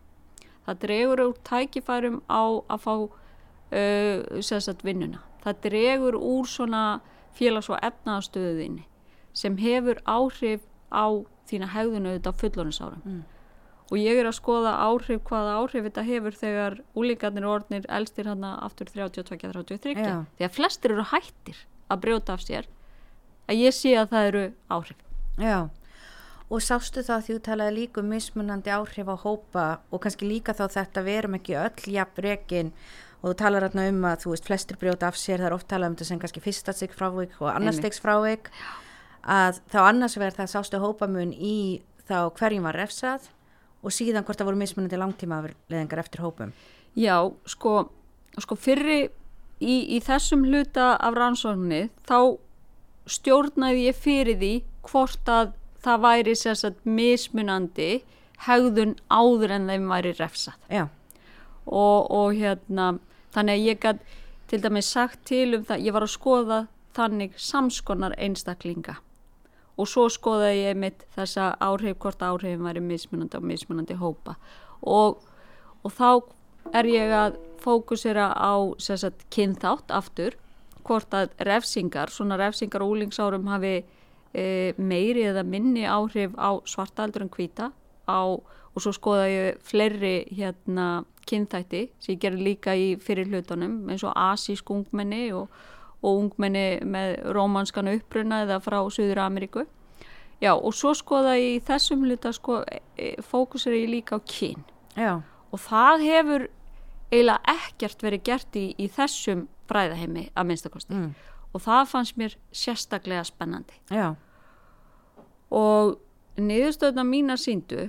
Það dregur úr tækifærum á að fá uh, vinnuna. Það dregur úr svona félags- og efnaðastöðuðinni sem hefur áhrif á þína hegðunu auðvitað fullónisárum Mm. og ég er að skoða áhrif hvaða áhrif þetta hefur þegar úlingarnir og orðnir elstir hann aftur 32-33 Já. því að flestir eru hættir að brjóta af sér að ég sé að það eru áhrif. Já. Og sástu það því þú talaði líka um mismunandi áhrif á hópa og kannski líka þá þetta við erum ekki öll jafn rekin og þú talar hérna um að þú veist flestir brjóta af sér, það er oft talað um þetta sem kannski fyrsta stygg frávik og annars styggs frávik. Að þá annars verður það sástu hópamun í þá hverjum var refsað og síðan hvort það voru mismunandi langtíma leðingar eftir hópum. Já, sko, sko fyrri í, í þessum hluta af rannsókninni þá stjórnaði ég fyrir því hvort að það væri sérsagt mismunandi hegðun áður en þeim væri refsað. Já, og, og hérna þannig að ég gætt til dæmis sagt til um það, ég var að skoða þannig samskonar einstaklinga. Og svo skoðaði ég mitt þessa áhrif, hvort áhrifin væri mismunandi og mismunandi hópa. Og, og þá er ég að fókusera á sagt, kynþátt aftur hvort að refsingar, svona refsingar úlingsárum hafi e, meiri eða minni áhrif á svartaldur en hvita á, og svo skoða ég fleiri hérna kynþætti sem ég gerði líka í fyrir hlutunum eins og asísk ungmenni og, og ungmenni með rómanskan uppruna eða frá Suður Ameríku já og svo skoða ég í þessum hluta sko, e, fókusir ég líka á kyn. Já, og það hefur eiginlega ekkert verið gert í, í þessum fræðaheimi að minnstakosti mm. og það fannst mér sérstaklega spennandi. Já, og niðurstöðna mína síndu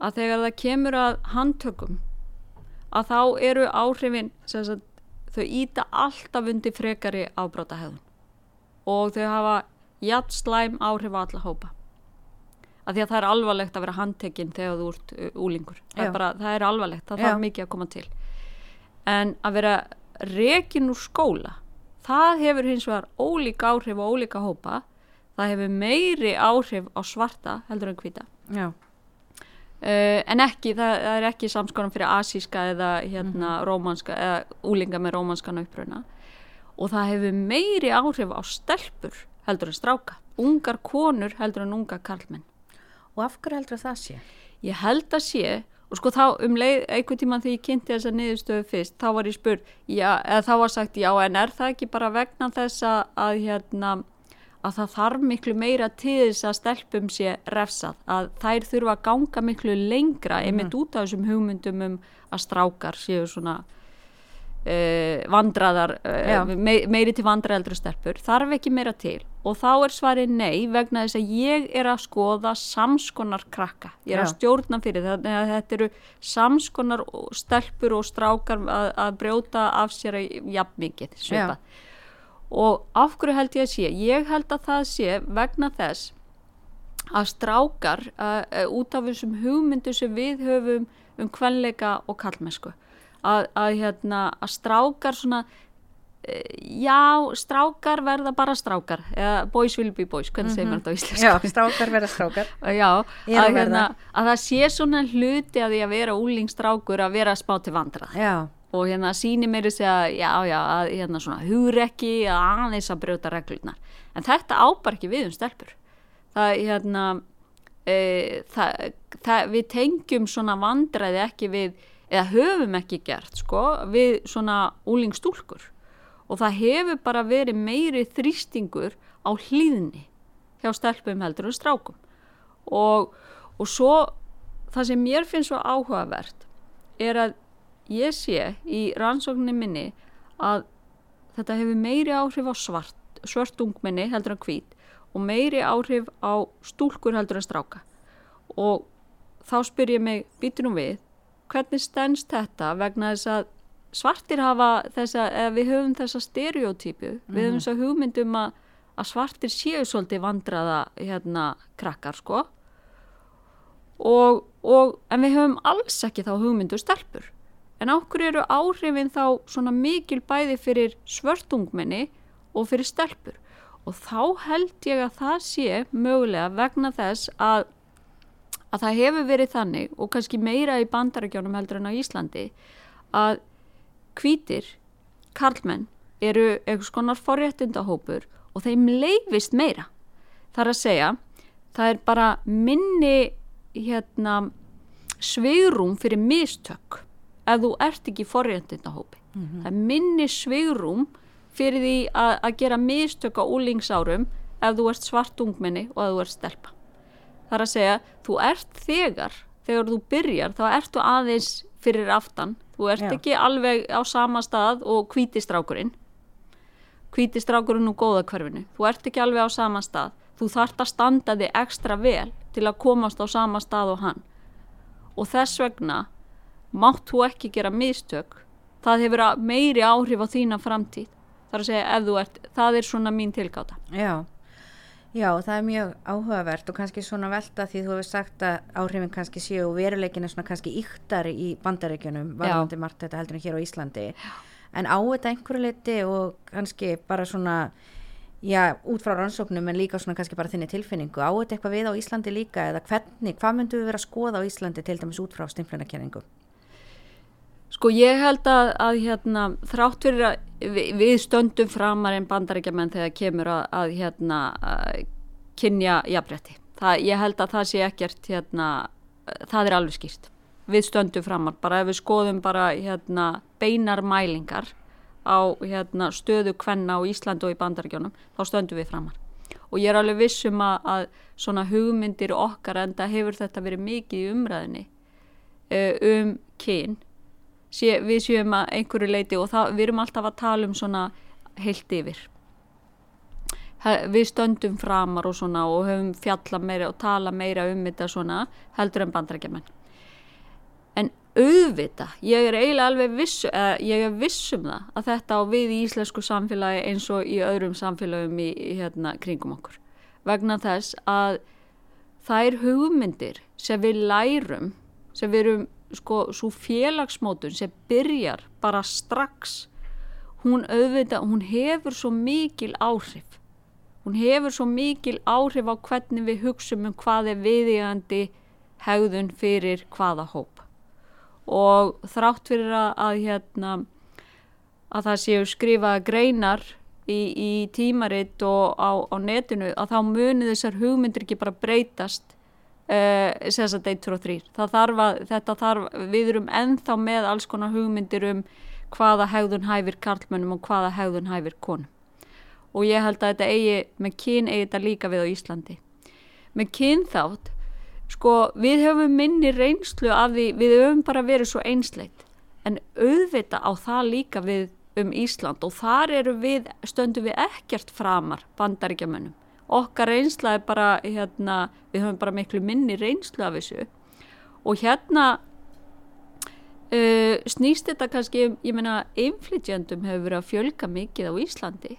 að þegar það kemur að handtökum að þá eru áhrifin sagt, þau íta alltaf undir frekari ábráta og þau hafa jætt slæm áhrif á alla hópa. Að því að það er alvarlegt að vera handtekinn þegar þú ert uh, úlingur það er, bara, það er alvarlegt, það Já. þarf mikið að koma til en að vera rekin úr skóla það hefur hins vegar ólíka áhrif og ólíka hópa. Það hefur meiri áhrif á svarta heldur en hvita uh, en ekki það, það er ekki samskonan fyrir asíska eða hérna mm rómanska eða úlinga með rómanskan uppröna og það hefur meiri áhrif á stelpur heldur en stráka. Ungar konur heldur en unga karlmenn. Og af hverju heldur það sé? Ég held að sé og sko þá um leið, einhvern tíma þegar ég kynnti þessa niðurstöðu fyrst, þá var ég spurð já, eða þá var sagt já, en er það ekki bara vegna þess að, að hérna að það þarf miklu meira til þess að stelpum sé refsað, að þær þurfa að ganga miklu lengra mm. einmitt út af þessum hugmyndum um að strákar séu svona uh, vandraðar uh, me, meiri til vandraðaldri stelpur, þarf ekki meira til. Og þá er svarið nei vegna þess að ég er að skoða samskonar krakka, ég er Já. að stjórna fyrir þannig að þetta eru samskonar stelpur og strákar að, að brjóta af sér jafn mikið og af hverju held ég að sé? Ég held að það sé vegna þess að strákar uh, út af þessum hugmyndu sem við höfum um kvenleika og kallmennsku að, að, hérna, að strákar svona eh, já, strákar verða bara strákar. Eða boys will be boys, hvernig segir maður þetta á íslensku? Já, strákar verða strákar. <laughs> Já, að, hérna, að það sé svona hluti að því að vera úlingstrákur að vera spá til vandrað Já. Og hérna síni mér þess að já, já, að hérna svona hugrekki að aðeins að brjóta reglurnar. En þetta ábar ekki við um stelpur. Það, hérna e, það, það, við tengjum svona vandraði ekki við eða höfum ekki gert sko við svona úlingstúlkur og það hefur bara verið meiri þrýstingur á hlýðni hjá stelpum heldur og strákum. Og, og svo það sem mér finnst svo áhugavert er að ég sé í rannsókninni minni að þetta hefur meiri áhrif á svart, svart ungminni heldur en hvít og meiri áhrif á stúlkur heldur en stráka. Og þá spyr ég mig, býtur nú við hvernig stennst þetta vegna þess að svartir hafa þessa, við höfum þessa stereotypu, mm -hmm. við höfum mhm. þessa hugmyndum að, að svartir séu svolítið vandraða hérna krakkar sko og, og en við höfum alls ekki þá hugmyndu stelpur en ákkur eru áhrifin þá svona mikil bæði fyrir svörtungmenni og fyrir stelpur og þá held ég að það sé mögulega vegna þess að að það hefur verið þannig og kannski meira í bandarækjónum heldur en á Íslandi að kvítir, karlmenn eru eitthvað skonar forréttundahópur og þeim leifist meira. Það er að segja, það er bara minni hérna, sveirum fyrir mistök ef þú ert ekki forréttundahópi. Mm -hmm. Það er minni sveirum fyrir því að, að gera mistök á úlingsárum ef þú ert svart ungminni og ef þú ert stelpa þar að segja, þú ert þegar þegar þú byrjar, þá ertu aðeins fyrir aftan, þú ert Já. ekki alveg á sama stað og kvítistrákurinn kvítistrákurinn og góðakverfinu, þú ert ekki alveg á sama stað, þú þart að standa þig ekstra vel til að komast á sama stað og hann. Og þess vegna mátt þú ekki gera mistök. Það hefur meiri áhrif á þína framtíð. Þar að segja ef þú ert, það er svona mín tilgáta. Já Já, það er mjög áhugavert og kannski svona velta því þú hefur sagt að áhrifin kannski séu veruleikinu svona kannski yktar í bandaríkjunum varðandi margt þetta heldur en hér á Íslandi já. en á þetta einhverju liti og kannski bara svona já, út frá rannsóknum en líka svona kannski bara þinni tilfinningu, á þetta eitthvað við á Íslandi líka eða hvernig, hvað myndu við vera að skoða á Íslandi til dæmis út frá stimflunarkenningu? Sko ég held að, að hérna, þrátt fyrir að við, við stöndum framar en bandarækjaman þegar kemur að, að hérna, kynja jafnrétti. Ég held að það sé ekkert, hérna, það er alveg skýrt. Við stöndum framar, bara ef við skoðum bara hérna, beinar mælingar á hérna, stöðu kvenna á Íslandu og í bandarækjónum, þá stöndum við framar. Og ég er alveg vissum að, að svona hugmyndir okkar enda hefur þetta verið mikið umræðinni uh, um kyn sé, við séum að einhverju leiti og það, við erum alltaf að tala um svona heilt yfir. Við stöndum framar og svona og höfum fjalla meira og tala meira um þetta svona heldur en bandarækjaman en auðvita, ég er eiginlega alveg viss, eða, ég er viss um það að þetta á við í íslensku samfélagi eins og í öðrum samfélagum í, hérna kringum okkur. Vegna þess að þær hugmyndir sem við lærum sem við erum sko svo félagsmótun sem byrjar bara strax hún auðvita, hún hefur svo mikil áhrif. Hún hefur svo mikil áhrif á hvernig við hugsum um hvað er viðígandi hegðun fyrir hvaða hóp. Og þrátt fyrir að, að hérna að það séu skrifa greinar í, í tímaritt og á, á netinu að þá muni þessar hugmyndir ekki bara breytast uh, sem þess að 1, 2 og 3 það þarf að, þetta þarf, við erum ennþá með alls konar hugmyndir um hvaða hegðun hæfir karlmönnum og hvaða hegðun hæfir konum. Og ég held að þetta eigi, með kyn eigi þetta líka við á Íslandi. Með kynþátt sko við höfum minni reynslu af því við höfum bara verið svo einsleitt. En auðvita á það líka við um Ísland og þar eru við stöndum við ekkert framar bandaríkjamönnum okkar reynsla er bara hérna, við höfum bara miklu minni reynslu af þessu. Og hérna uh, snýst þetta kannski um, ég meina inflytjandum hefur verið að fjölga mikið á Íslandi.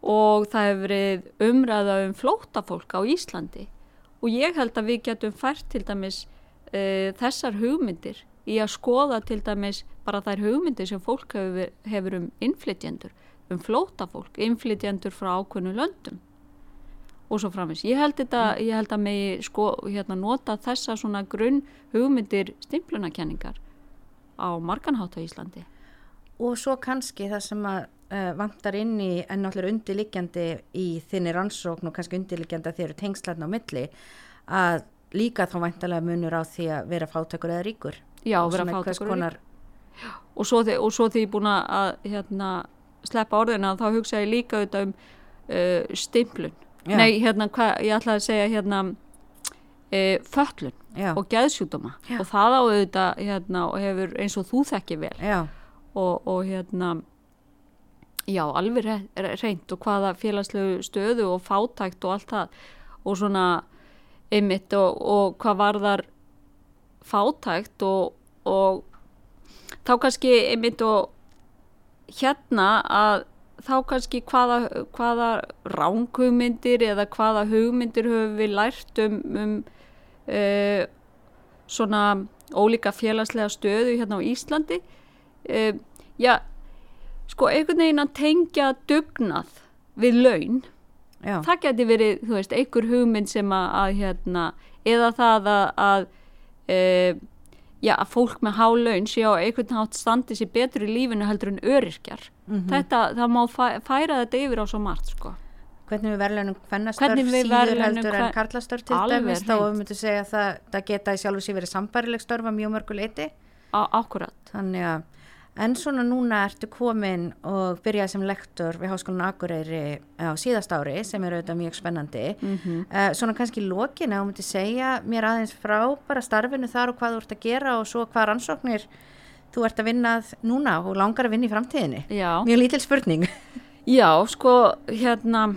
Og það hefur verið umræða um flótafólk á Íslandi. Og ég held að við getum fært til dæmis uh, þessar hugmyndir í að skoða til dæmis bara þær hugmyndir sem fólk hefur, hefur um innflytjendur, um flótafólk, innflytjendur frá ákveðnu löndum og svo framins. Ég held, þetta, ég held að megi sko, hérna, nota þessa svona grunn hugmyndir stimplunakenningar á marganhátt á Íslandi. Og svo kannski það sem að uh, vantar inn í en náttúrulega undirliggjandi í þinni rannsókn og kannski undirliggjandi að þeir eru tengslarna á milli að líka þá vantarlega munur á því að vera fátakur eða ríkur. Já, vera fátakur konar- og svo, þi- og svo því ég er búin að hérna, sleppa orðina þá hugsa ég líka auðvitað um uh, stimplun Já. nei, hérna, hva, ég ætla að segja hérna uh, föllun Já, og geðsjúdóma Já. og það á auðvitað hérna, og hefur eins og þú þekki vel. Og, og hérna já, alveg re- re- reynt og hvaða félagslegu stöðu og fátækt og allt það. Og svona einmitt og, og hvað varðar fátækt og, og þá kannski einmitt og hérna að þá kannski hvaða, hvaða ránkugmyndir eða hvaða hugmyndir höfum við lært um, um uh, svona ólíka félagslega stöðu hérna á Íslandi? Uh, já, sko einhvern veginn að tengja dugnað við laun já, það geti verið, þú veist, einhver hugmynd sem að, að hérna, eða það að, að e, já, að fólk með há laun sé á einhvern hátt standi sér betur í lífinu heldur en öryrkjar. Mhm. Þetta, það má fæ, færa þetta yfir á svo margt, sko. hvernig við verðlunum hvennastörf síður heldur en karlastörf til dæmis þá hreint. við myndum segja að það, það geta í sjálfu sér verið sambærileg störf að mjög mörgu leiti Á, akkurat. þannig að en svona núna ertu komin og byrjaði sem lektor við Háskólan Akureyri á síðast ári sem er auðvitað mjög spennandi. Mm uh, svona kannski lokin að þú myndi segja mér aðeins frá bara starfinu þar og hvað þú ert að gera og svo hvað rannsóknir þú ert að vinna að núna og langar að vinna í framtíðinni. Já. mjög lítil spurning. <laughs> Já, sko, hérna,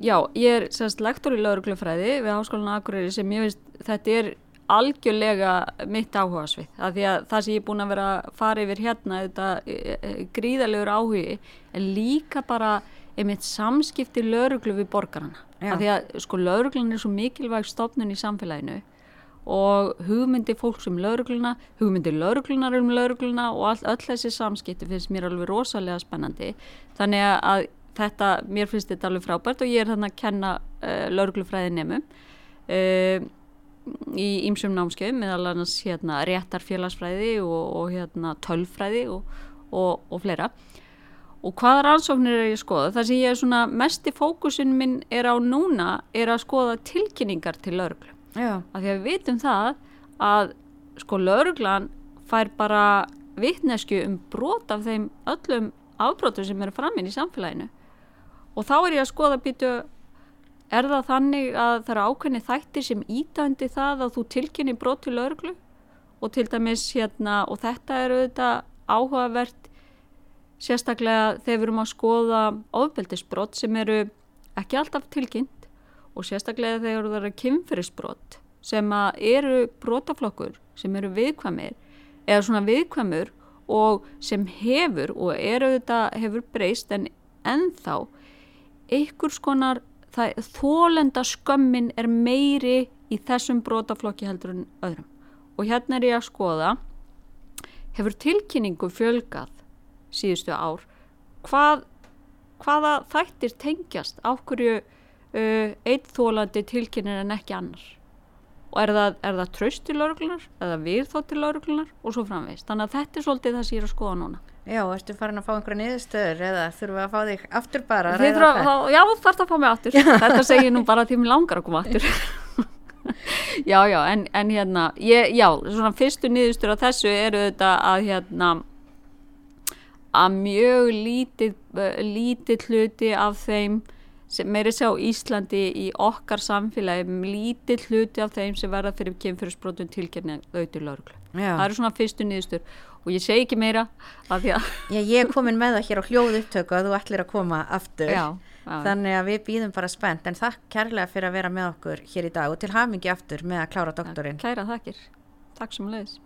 já, ég er sérst lektor í lauruglufræði við Háskólan Akureyri sem ég veist, þetta er algjörlega mitt áhugasvið. Af því að það sem ég er búin að vera að fara yfir hérna, þetta e, e, gríðalegur áhugi, er líka bara einmitt samskipti lauruglu við borgarana. Já. Af því að, sko, lauruglan er svo mikilvæg stofnun í samfélaginu og hugmyndi fólks um laurugluna, hugmyndi lauruglunar um laurugluna og all, öll þessi samskipti finnst mér alveg rosalega spennandi. Þannig að þetta, mér finnst þetta alveg frábært og ég er þannig að kenna uh, lauruglufræði nefnum uh, í ýmsum námskeiðum, meðal annars hérna réttarfélagsfræði og, og hérna tölfræði og, og, og fleira. Og hvaða rannsóknir er ég að skoða? Það sem ég er svona mesti fókusin minn er á núna er að skoða tilkynningar til lauruglu af því að við vitum það að sko lauruglan fær bara vitnesku um brot af þeim öllum afbrotum sem eru framinn í samfélaginu og þá er ég að skoða býtu er það þannig að það eru ákveðni þættir sem ítandi það að þú tilkynni brot til lauruglu og til dæmis hérna og þetta er auðvitað áhugavert sérstaklega þegar við erum að skoða ofbeldisbrot sem eru ekki alltaf tilkynnt og sérstaklega þegar það eru kynferðisbrot sem eru brotaflokkur sem eru viðkvæmir eða svona viðkvæmur og sem hefur og eru þetta hefur breyst en ennþá einhvers konar þólenda skömmin er meiri í þessum brotaflokki heldur en öðrum. Og hérna er ég að skoða hefur tilkynningu fjölgað síðustu ár? Hvað, hvaða þættir tengjast? Á hverju uh, eitt þólandi tilkynir en ekki annar? Og er það, er það tröst til lauruglunar eða viðþótt til lauruglunar og svo framvegist þannig að þetta er svolítið það sem ég er að skoða núna Já, ertu farin að fá einhverja niðurstöður eða þurfum við að fá þig aftur bara að að, Já, þarf það að fá mig aftur. Þetta segir nú bara að ég langar að koma aftur. <laughs> Já, já, en, en hérna ég, já, svona fyrstu niðurstöður af þessu eru þetta að hérna að mjög lítið, lítið hluti af þeim sem meiri sá Íslandi í okkar samfélagi lítið hluti af þeim sem verða fyrir kemfyrirsbrotum tilkynna auðvitað lauruglu. Það eru svona fyrstu nýðustur og ég segi ekki meira að því að... Já, ég er komin með það hér á hljóðu upptöku að þú ætlir að koma aftur. Já. Já. Þannig að við býðum bara spennt en þakk kærlega fyrir að vera með okkur hér í dag og til hafingi aftur með að klára doktorinn. Kæra þakkir. Takk sem leiðis.